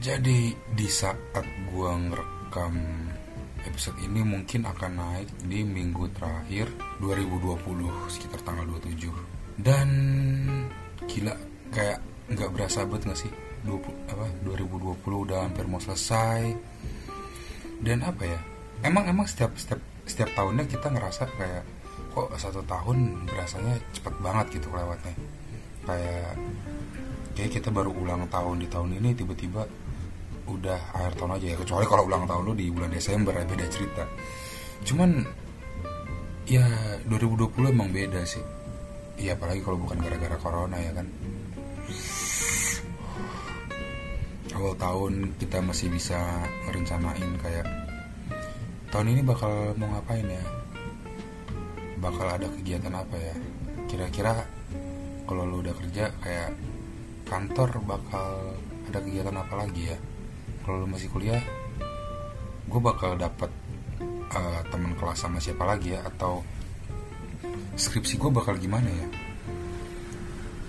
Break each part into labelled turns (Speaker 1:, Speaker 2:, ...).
Speaker 1: Jadi di saat gua ngerekam episode ini mungkin akan naik di minggu terakhir 2020 sekitar tanggal 27 dan gila kayak nggak berasa banget gak sih? 20 apa 2020 udah hampir mau selesai. Dan apa ya emang emang setiap setiap setiap tahunnya kita ngerasa kayak kok satu tahun berasanya cepet banget gitu lewatnya kayak kayak kita baru ulang tahun di tahun ini tiba-tiba udah akhir tahun aja ya. Kecuali kalau ulang tahun lu di bulan Desember ya beda cerita. Cuman ya 2020 emang beda sih. Iya apalagi kalau bukan gara-gara corona ya kan. Awal tahun kita masih bisa merencanain kayak tahun ini bakal mau ngapain ya? Bakal ada kegiatan apa ya? Kira-kira kalau lu udah kerja kayak kantor bakal ada kegiatan apa lagi ya kalau lu masih kuliah gue bakal dapat uh, teman kelas sama siapa lagi ya atau skripsi gue bakal gimana ya.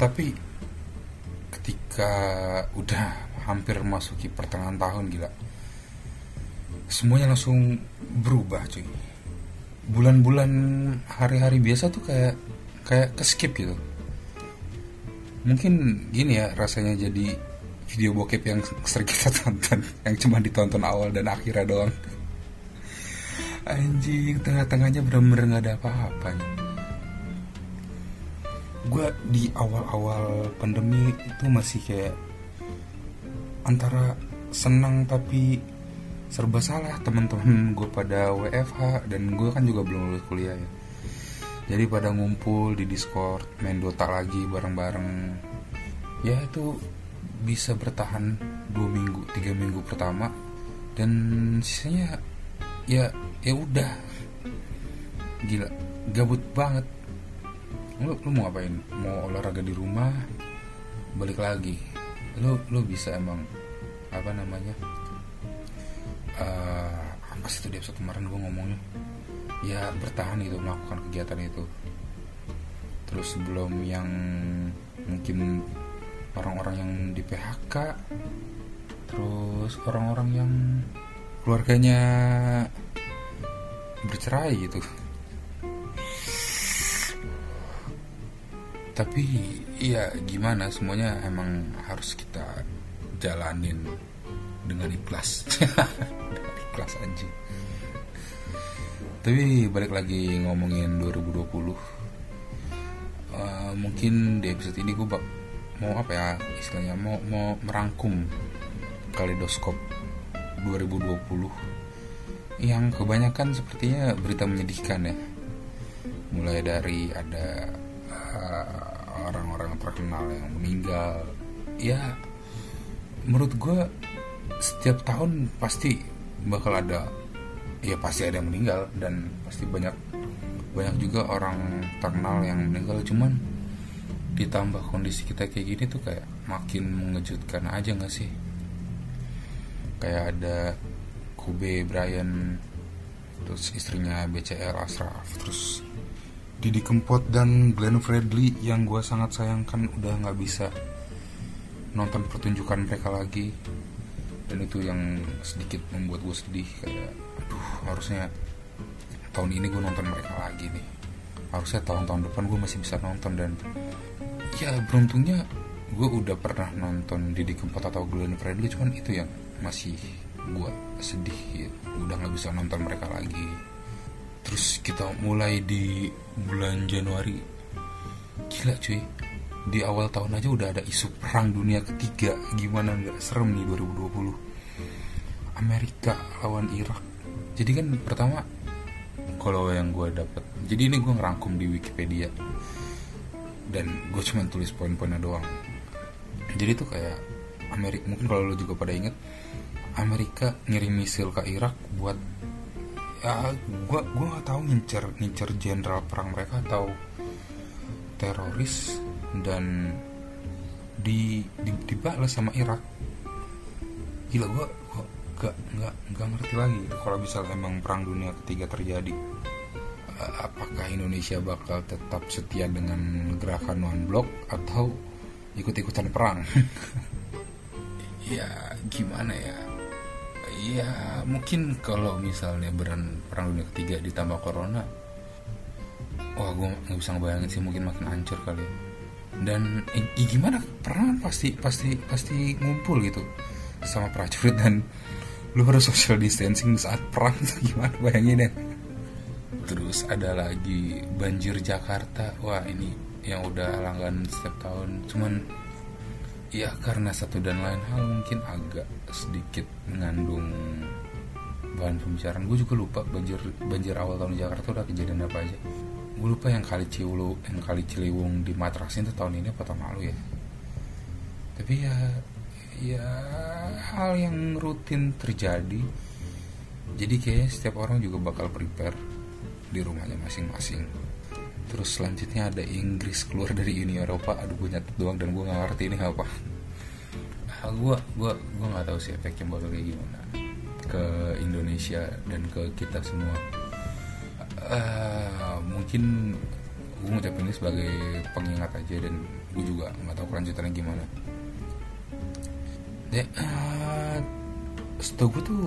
Speaker 1: Tapi ketika udah hampir masuki pertengahan tahun gila semuanya langsung berubah cuy. Bulan-bulan hari-hari biasa tuh kayak kayak ke skip gitu. Mungkin gini ya rasanya jadi video bokep yang sering kita tonton yang cuma ditonton awal dan akhirnya doang. Anjing tengah-tengahnya bener-bener nggak ada apa-apa. Gue di awal-awal pandemi itu masih kayak antara senang tapi serba salah teman-teman gue pada WFH dan gue kan juga belum lulus kuliah ya. Jadi pada ngumpul di Discord main Dota lagi bareng-bareng. Ya itu bisa bertahan dua minggu tiga minggu pertama dan sisanya ya ya udah. Gila gabut banget. Lu, lu mau ngapain? Mau olahraga di rumah? Balik lagi. Lu lu bisa emang apa namanya uh, apa sih itu di episode kemarin gue ngomongnya? Ya bertahan gitu melakukan kegiatan itu. Terus sebelum yang mungkin orang-orang yang di PHK terus orang-orang yang keluarganya bercerai gitu. Tapi ya gimana? Semuanya emang harus kita jalanin dengan ikhlas. Dengan ikhlas aja tapi balik lagi ngomongin 2020 uh, mungkin di episode ini gue bak mau apa ya istilahnya mau mau merangkum kaleidoskop 2020 yang kebanyakan sepertinya berita menyedihkan ya. Mulai dari ada orang-orang terkenal yang meninggal. Ya menurut gue setiap tahun pasti bakal ada ya pasti ada yang meninggal dan pasti banyak banyak juga orang terkenal yang meninggal. Cuman ditambah kondisi kita kayak gini tuh kayak makin mengejutkan aja gak sih? Kayak ada Kobe Bryant terus istrinya BCL Ashraf terus Didi Kempot dan Glenn Fredly yang gue sangat sayangkan udah nggak bisa nonton pertunjukan mereka lagi. Dan itu yang sedikit membuat gue sedih kayak aduh harusnya tahun ini gue nonton mereka lagi nih harusnya tahun-tahun depan gue masih bisa nonton dan ya beruntungnya gue udah pernah nonton Didi Kempot atau Glenn Fredly cuman itu yang masih gue sedih gitu. udah nggak bisa nonton mereka lagi. Terus kita mulai di bulan Januari. Gila cuy. Di awal tahun aja udah ada isu perang dunia ketiga. Gimana nggak serem nih 2020 Amerika lawan Irak. Jadi kan pertama kalau yang gue dapet jadi ini gue ngerangkum di Wikipedia. Dan gue cuma tulis poin-poinnya doang. Jadi tuh kayak Amerika mungkin kalau lo juga pada inget Amerika ngirim misil ke Irak buat ya gue gue nggak tahu ngincer ngincer jenderal perang mereka atau teroris dan di, di dibalas sama Irak. Gila gue gak nggak nggak ngerti lagi kalau misal emang perang dunia ketiga terjadi apakah Indonesia bakal tetap setia dengan gerakan one block atau ikut-ikutan perang? Ya gimana ya? Ya mungkin kalau misalnya beran perang dunia ketiga ditambah corona wah gue nggak bisa ngebayangin sih mungkin makin hancur kali. Dan eh, gimana? Perang pasti pasti pasti ngumpul gitu sama prajurit dan lu harus social distancing saat perang gimana bayangin ya terus ada lagi banjir Jakarta. Wah ini yang udah langganan setiap tahun. Cuman ya karena satu dan lain hal mungkin agak sedikit mengandung bahan pembicaraan. Gue juga lupa banjir banjir awal tahun Jakarta udah kejadian apa aja. Gue lupa yang kali Ciwulu yang kali Ciliwung di Matrasin itu tahun ini apa tahun lalu ya? Tapi ya ya hal yang rutin terjadi. Jadi kayak setiap orang juga bakal prepare di rumahnya masing-masing. Terus selanjutnya ada Inggris keluar dari Uni Eropa. Aduh gue nyatet doang dan gue gak ngerti ini apa. Ah, gue gue gue nggak tahu sih efeknya bakal kayak gimana ke Indonesia dan ke kita semua. Uh, mungkin gue ngucapin ini sebagai pengingat aja dan gue juga nggak tahu kelanjutannya gimana. Deh uh, setahu gue tuh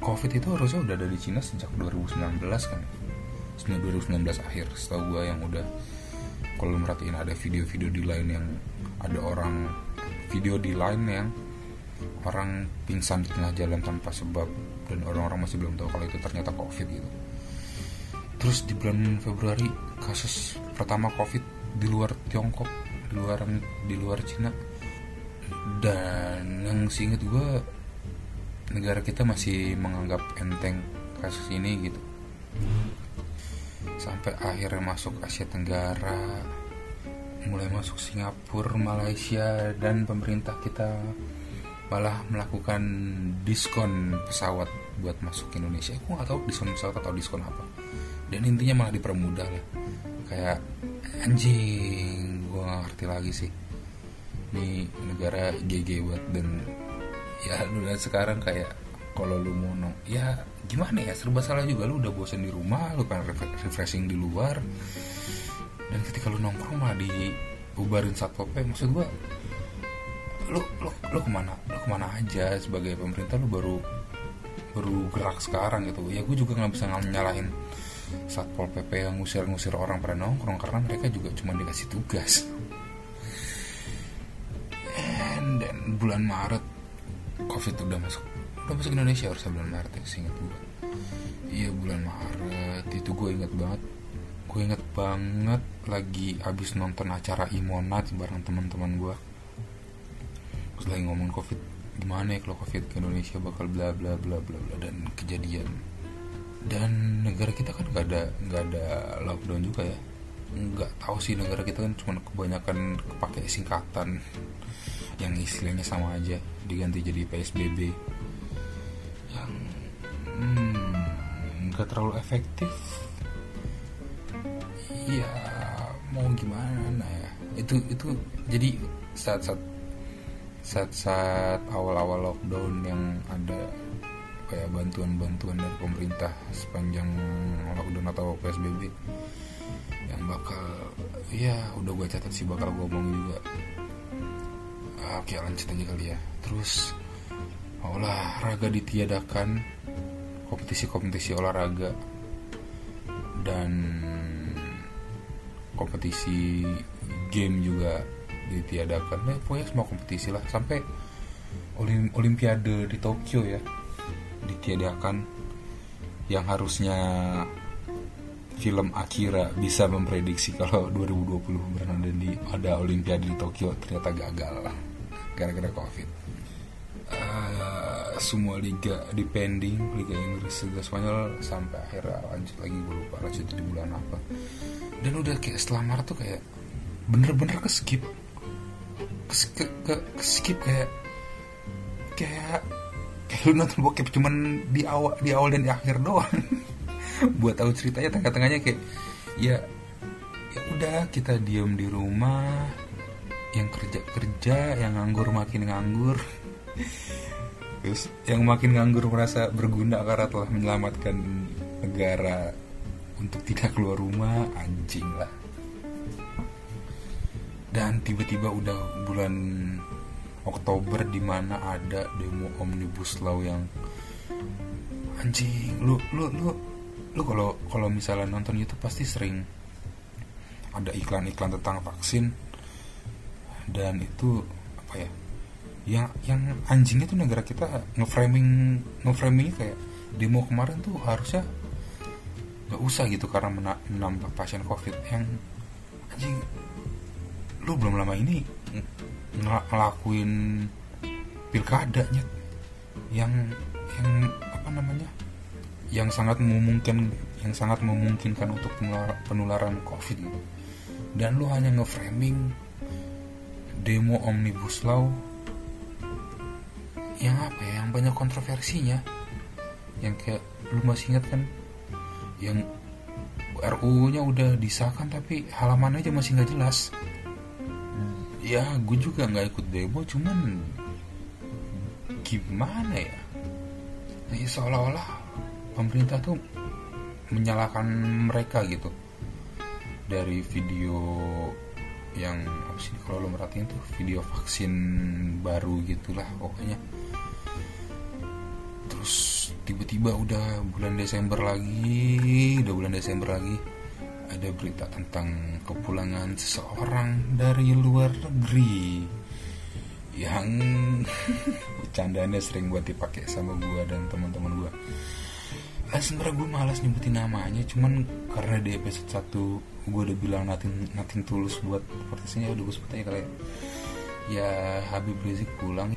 Speaker 1: covid itu harusnya udah ada di Cina sejak 2019 kan 2019 akhir. Setahu gue yang udah kalau merhatiin ada video-video di lain yang ada orang video di lain yang orang pingsan di tengah jalan tanpa sebab dan orang-orang masih belum tahu kalau itu ternyata covid gitu. Terus di bulan Februari kasus pertama covid di luar Tiongkok di luar di luar Cina. Dan yang seinget gue negara kita masih menganggap enteng kasus ini gitu sampai akhirnya masuk Asia Tenggara mulai masuk Singapura, Malaysia dan pemerintah kita malah melakukan diskon pesawat buat masuk ke Indonesia. Aku nggak tahu diskon pesawat atau diskon apa. Dan intinya malah dipermudah lah. Kayak anjing, gue nggak ngerti lagi sih. Ini negara GG buat dan ya udah sekarang kayak kalau lu mau nong ya gimana ya serba salah juga lu udah bosan di rumah lu pengen refreshing di luar. Dan ketika lu nongkrong mah di ubarin satpol pp maksud gua lu lu lu ke mana lu ke mana aja sebagai pemerintah lu baru baru gerak sekarang gitu. Ya gue juga nggak bisa nyalahin satpol pp yang ngusir-ngusir orang pada nongkrong karena mereka juga cuma dikasih tugas. Then bulan maret covid udah masuk udah masuk Indonesia harusnya bulan Maret ya seingat gue iya bulan Maret. Itu gue inget banget. Gue inget banget lagi abis nonton acara Imonat bareng teman-teman gue terus lagi ngomong covid gimana ya kalau covid ke Indonesia bakal bla bla bla bla bla dan kejadian. Dan negara kita kan nggak ada nggak ada lockdown juga ya. Nggak tahu sih negara kita kan cuma kebanyakan kepake singkatan. Yang istilahnya sama aja diganti jadi PSBB hmm, nggak terlalu efektif. Ya mau gimana ya? Itu itu jadi saat saat saat saat awal-awal lockdown yang ada kayak bantuan-bantuan dari pemerintah sepanjang lockdown atau psbb yang bakal ya udah gue catat sih bakal gue omongin juga. Oke lanjut aja kali ya. Terus olahraga ditiadakan kompetisi-kompetisi olahraga. Dan kompetisi game juga ditiadakan. Ya pokoknya semua kompetisi lah. Sampai olim olimpiade di Tokyo ya ditiadakan. Yang harusnya film Akira bisa memprediksi kalau 2020 berada di ada olimpiade di Tokyo ternyata gagal gara-gara covid semua liga depending liga Inggris liga Spanyol sampai akhirnya lanjut lagi gue lupa lanjut di bulan apa. Dan udah kayak setelah Maret tuh kayak bener-bener ke skip ke, ke, ke, skip kayak kayak kayak lu nonton bokep cuman di awal di awal dan di akhir doang. Buat tahu ceritanya tengah-tengahnya kayak ya ya udah kita diem di rumah yang kerja kerja yang nganggur makin nganggur Terus yang makin nganggur merasa berguna karena telah menyelamatkan negara untuk tidak keluar rumah anjing lah. Dan tiba-tiba udah bulan Oktober di mana ada demo omnibus law yang anjing lu lu lu lu kalau kalau misalnya nonton YouTube pasti sering ada iklan-iklan tentang vaksin dan itu apa ya yang yang anjingnya tuh negara kita ngeframing ngeframingnya kayak demo kemarin tuh harusnya nggak usah gitu karena menambah pasien covid. Yang anjing lu belum lama ini ngelakuin pilkadanya. Yang yang apa namanya yang sangat memungkinkan yang sangat memungkinkan untuk penularan, penularan covid gitu. Dan lu hanya ngeframing demo omnibus law yang apa ya yang banyak kontroversinya. Yang kayak lu masih ingat kan? Yang RUU-nya udah disahkan tapi halaman aja masih nggak jelas. Ya gue juga nggak ikut demo cuman gimana ya? Ya seolah-olah pemerintah tuh menyalahkan mereka gitu. Dari video yang apa sih kalau lo merhatiin tuh video vaksin baru gitulah pokoknya tiba-tiba udah bulan Desember lagi udah bulan Desember lagi ada berita tentang kepulangan seseorang dari luar negeri. Yang bercandanya sering buat dipakai sama gue dan teman-teman gue ah, sebenernya gue malas nyebutin namanya cuman karena di episode 1 gue udah bilang nothing, nothing tulus buat partisanya udah gue sebut aja kali ya. Ya Habib Rizik pulang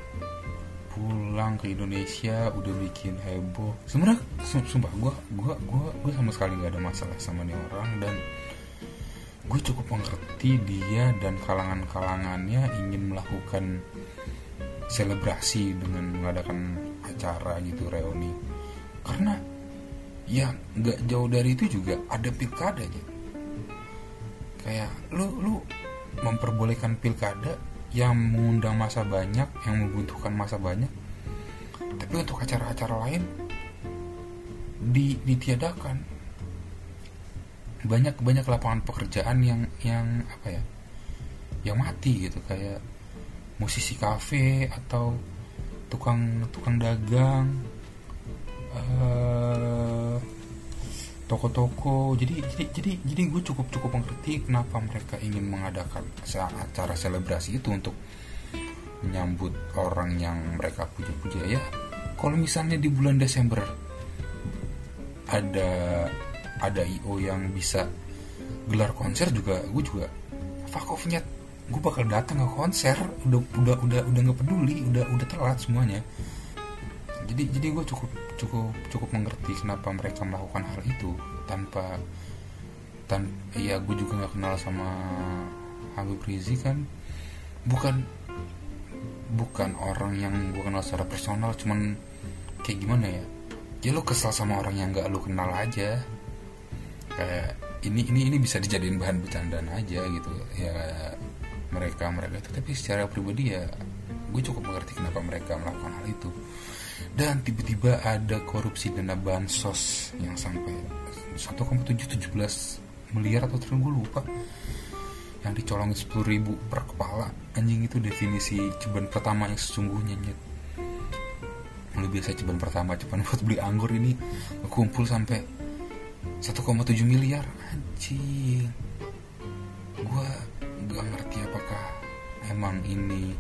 Speaker 1: pulang ke Indonesia udah bikin heboh. Sebenarnya sumpah gue gue gue gue sama sekali nggak ada masalah sama nih orang dan gue cukup mengerti dia dan kalangan-kalangannya ingin melakukan selebrasi dengan mengadakan acara gitu reuni. Karena ya nggak jauh dari itu juga ada pilkada aja kayak lu lu memperbolehkan pilkada yang mengundang masa banyak, yang membutuhkan masa banyak. Tapi untuk acara-acara lain di, ditiadakan. Banyak banyak lapangan pekerjaan yang yang apa ya? Yang mati gitu kayak musisi kafe atau tukang tukang dagang uh, toko-toko. Jadi jadi jadi jadi gue cukup cukup mengerti kenapa mereka ingin mengadakan acara selebrasi itu untuk menyambut orang yang mereka puja-puja ya. Kalau misalnya di bulan Desember ada ada io yang bisa gelar konser juga gue juga fuck off gue bakal datang ke konser udah udah udah udah nggak peduli udah udah telat semuanya jadi jadi gue cukup cukup cukup mengerti kenapa mereka melakukan hal itu tanpa tan ya gue juga nggak kenal sama Habib Rizik kan. Bukan bukan orang yang gue kenal secara personal cuman kayak gimana ya? Ya lo kesal sama orang yang nggak lo kenal aja. Kayak ini ini ini bisa dijadiin bahan bercandaan aja gitu. Ya mereka mereka itu. Tapi secara pribadi ya gue cukup mengerti kenapa mereka melakukan hal itu dan tiba-tiba ada korupsi dana bansos yang sampai 1,717 miliar atau triliun gue lupa. Yang dicolongin 10 ribu per kepala. Anjing itu definisi ceban pertama yang sesungguhnya nyet. Lu biasa ceban pertama cuman buat beli anggur ini kumpul sampai 1,7 miliar. Anjing. Gue gak ngerti apakah emang ini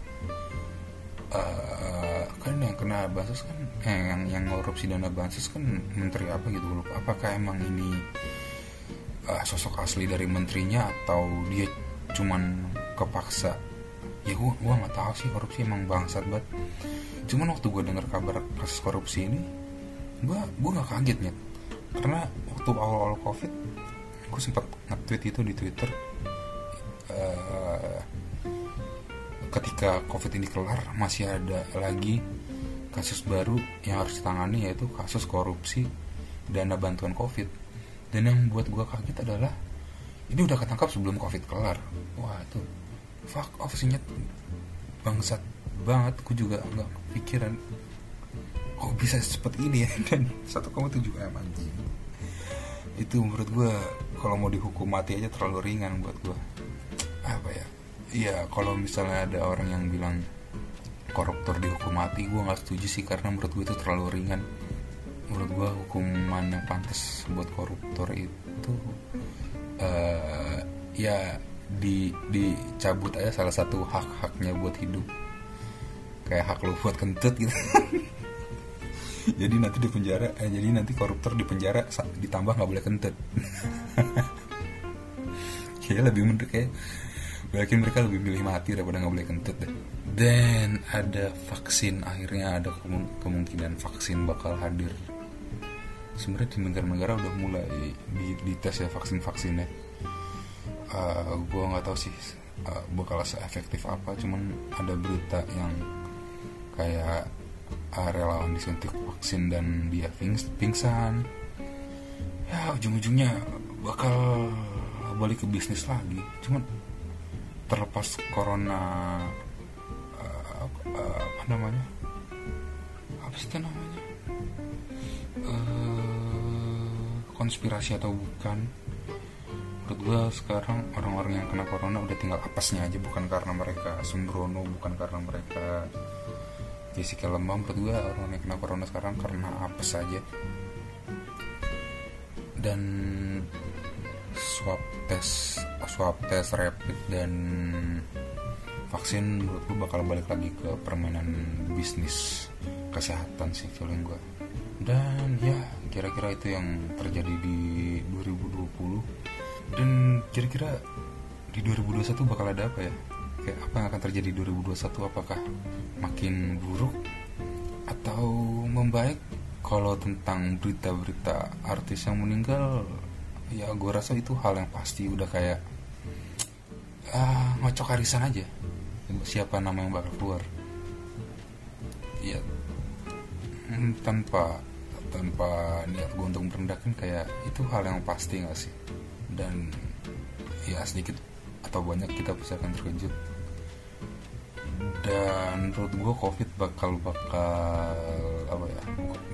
Speaker 1: uh, kan yang kena bansos kan eh, yang yang korupsi dana bansos kan menteri apa gitu lupa. Apakah emang ini uh, sosok asli dari menterinya atau dia cuman kepaksa? Ya gua gua nggak tahu sih korupsi emang bangsat banget. Cuman waktu gue dengar kabar kasus korupsi ini gua gua nggak kaget nih karena waktu awal-awal covid gue sempat nge-tweet itu di twitter uh, ketika covid ini kelar masih ada lagi kasus baru yang harus ditangani yaitu kasus korupsi dana bantuan covid. Dan yang membuat gue kaget adalah ini udah ketangkap sebelum covid kelar. Wah itu fuck off sih bangsat banget gue juga nggak pikiran kok bisa seperti ini ya? Dan 1,7 m anjing. Itu menurut gue kalau mau dihukum mati aja terlalu ringan buat gue apa ya Iya, kalau misalnya ada orang yang bilang koruptor dihukum mati gue nggak setuju sih karena menurut gue itu terlalu ringan. Menurut gue hukuman yang pantas buat koruptor itu uh, ya di dicabut aja salah satu hak haknya buat hidup. Kayak hak lo buat kentut gitu. Jadi nanti di penjara eh, jadi nanti koruptor di penjara ditambah nggak boleh kentut. Kayak lebih menurut kayak Yakin mereka lebih milih mati daripada nggak boleh kentut deh. Dan ada vaksin akhirnya ada kemungkinan vaksin bakal hadir. Sebenarnya di negara-negara udah mulai di, di tes ya vaksin vaksinnya. Uh, gue nggak tahu sih uh, bakal seefektif apa. Cuman ada berita yang kayak uh, relawan disuntik vaksin dan dia pingsan. Ya ujung-ujungnya bakal balik ke bisnis lagi. Cuman terlepas corona uh, uh, apa namanya? Apa sih namanya? Uh, konspirasi atau bukan? Menurut gue sekarang orang-orang yang kena corona udah tinggal apesnya aja bukan karena mereka sembrono bukan karena mereka fisika lemah. Menurut gue orang yang kena corona sekarang karena apes aja. Dan swab test swab test rapid dan vaksin menurut gue bakal balik lagi ke permainan bisnis kesehatan sih feeling gue dan ya kira-kira itu yang terjadi di 2020 dan kira-kira di 2021 bakal ada apa ya? Kayak apa yang akan terjadi di 2021 apakah makin buruk atau membaik? Kalau tentang berita-berita artis yang meninggal ya gue rasa itu hal yang pasti. Udah kayak uh, ngocok arisan aja. Siapa nama yang bakal keluar? Ya tanpa tanpa niat gue untuk merendahkan kayak itu hal yang pasti gak sih? Dan ya sedikit atau banyak kita bisa akan terkejut. Dan menurut gue covid bakal bakal apa ya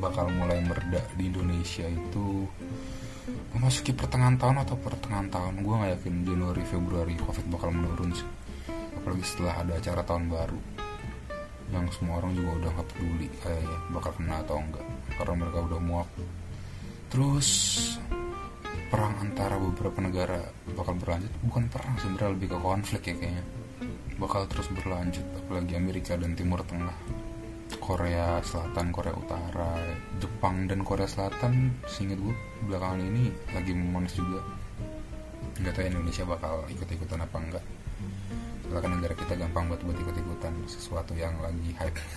Speaker 1: bakal mulai mereda di Indonesia itu memasuki pertengahan tahun atau pertengahan tahun? Gue nggak yakin Januari Februari covid bakal menurun sih. Apalagi setelah ada acara tahun baru yang semua orang juga udah nggak peduli kayaknya bakal kena atau enggak karena mereka udah muak. Terus perang antara beberapa negara bakal berlanjut? Bukan perang sebenarnya lebih ke konflik ya kayaknya. Bakal terus berlanjut apalagi Amerika dan Timur Tengah Korea Selatan, Korea Utara, Jepang dan Korea Selatan seingat gue belakangan ini lagi memanas juga. Nggak tahu Indonesia bakal ikut-ikutan apa enggak. Soalnya kan negara kita gampang buat buat ikut-ikutan sesuatu yang lagi hype.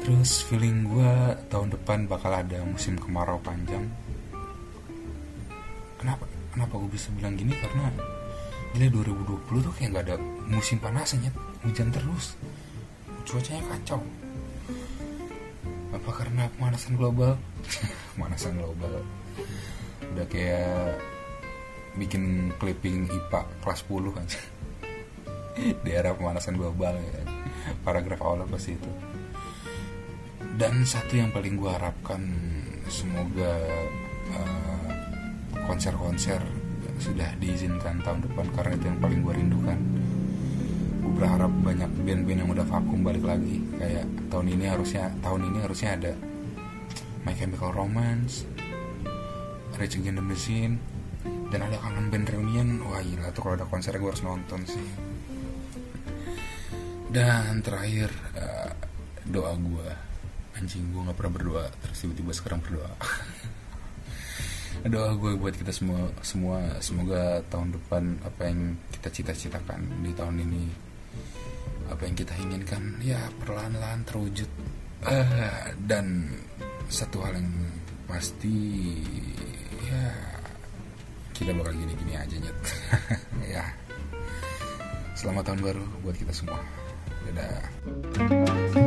Speaker 1: Terus feeling gue tahun depan bakal ada musim kemarau panjang. Kenapa kenapa gue bisa bilang gini? Karena gila 2020 tuh kayak nggak ada musim panasnya hujan terus cuacanya kacau. Apa karena pemanasan global? Pemanasan global. Udah kayak bikin clipping IPA kelas 10 aja di era pemanasan global ya. Paragraf awal pasti itu. Dan satu yang paling gue harapkan semoga uh, konser-konser sudah diizinkan tahun depan karena itu yang paling gue rindukan berharap banyak band-band yang udah vakum balik lagi. Kayak tahun ini harusnya tahun ini harusnya ada My Chemical Romance Rage Against the Machine dan ada kangen band reunion. Wah gila tuh kalau ada konser gue harus nonton sih. Dan terakhir uh, doa gue anjing gue nggak pernah berdoa terus tiba-tiba sekarang berdoa. Doa gue buat kita semua semua semoga tahun depan apa yang kita cita-citakan di tahun ini apa yang kita inginkan ya perlahan-lahan terwujud. Uh, dan satu hal yang pasti ya kita bakal gini-gini aja nyet. Ya. Selamat tahun baru buat kita semua. Dadah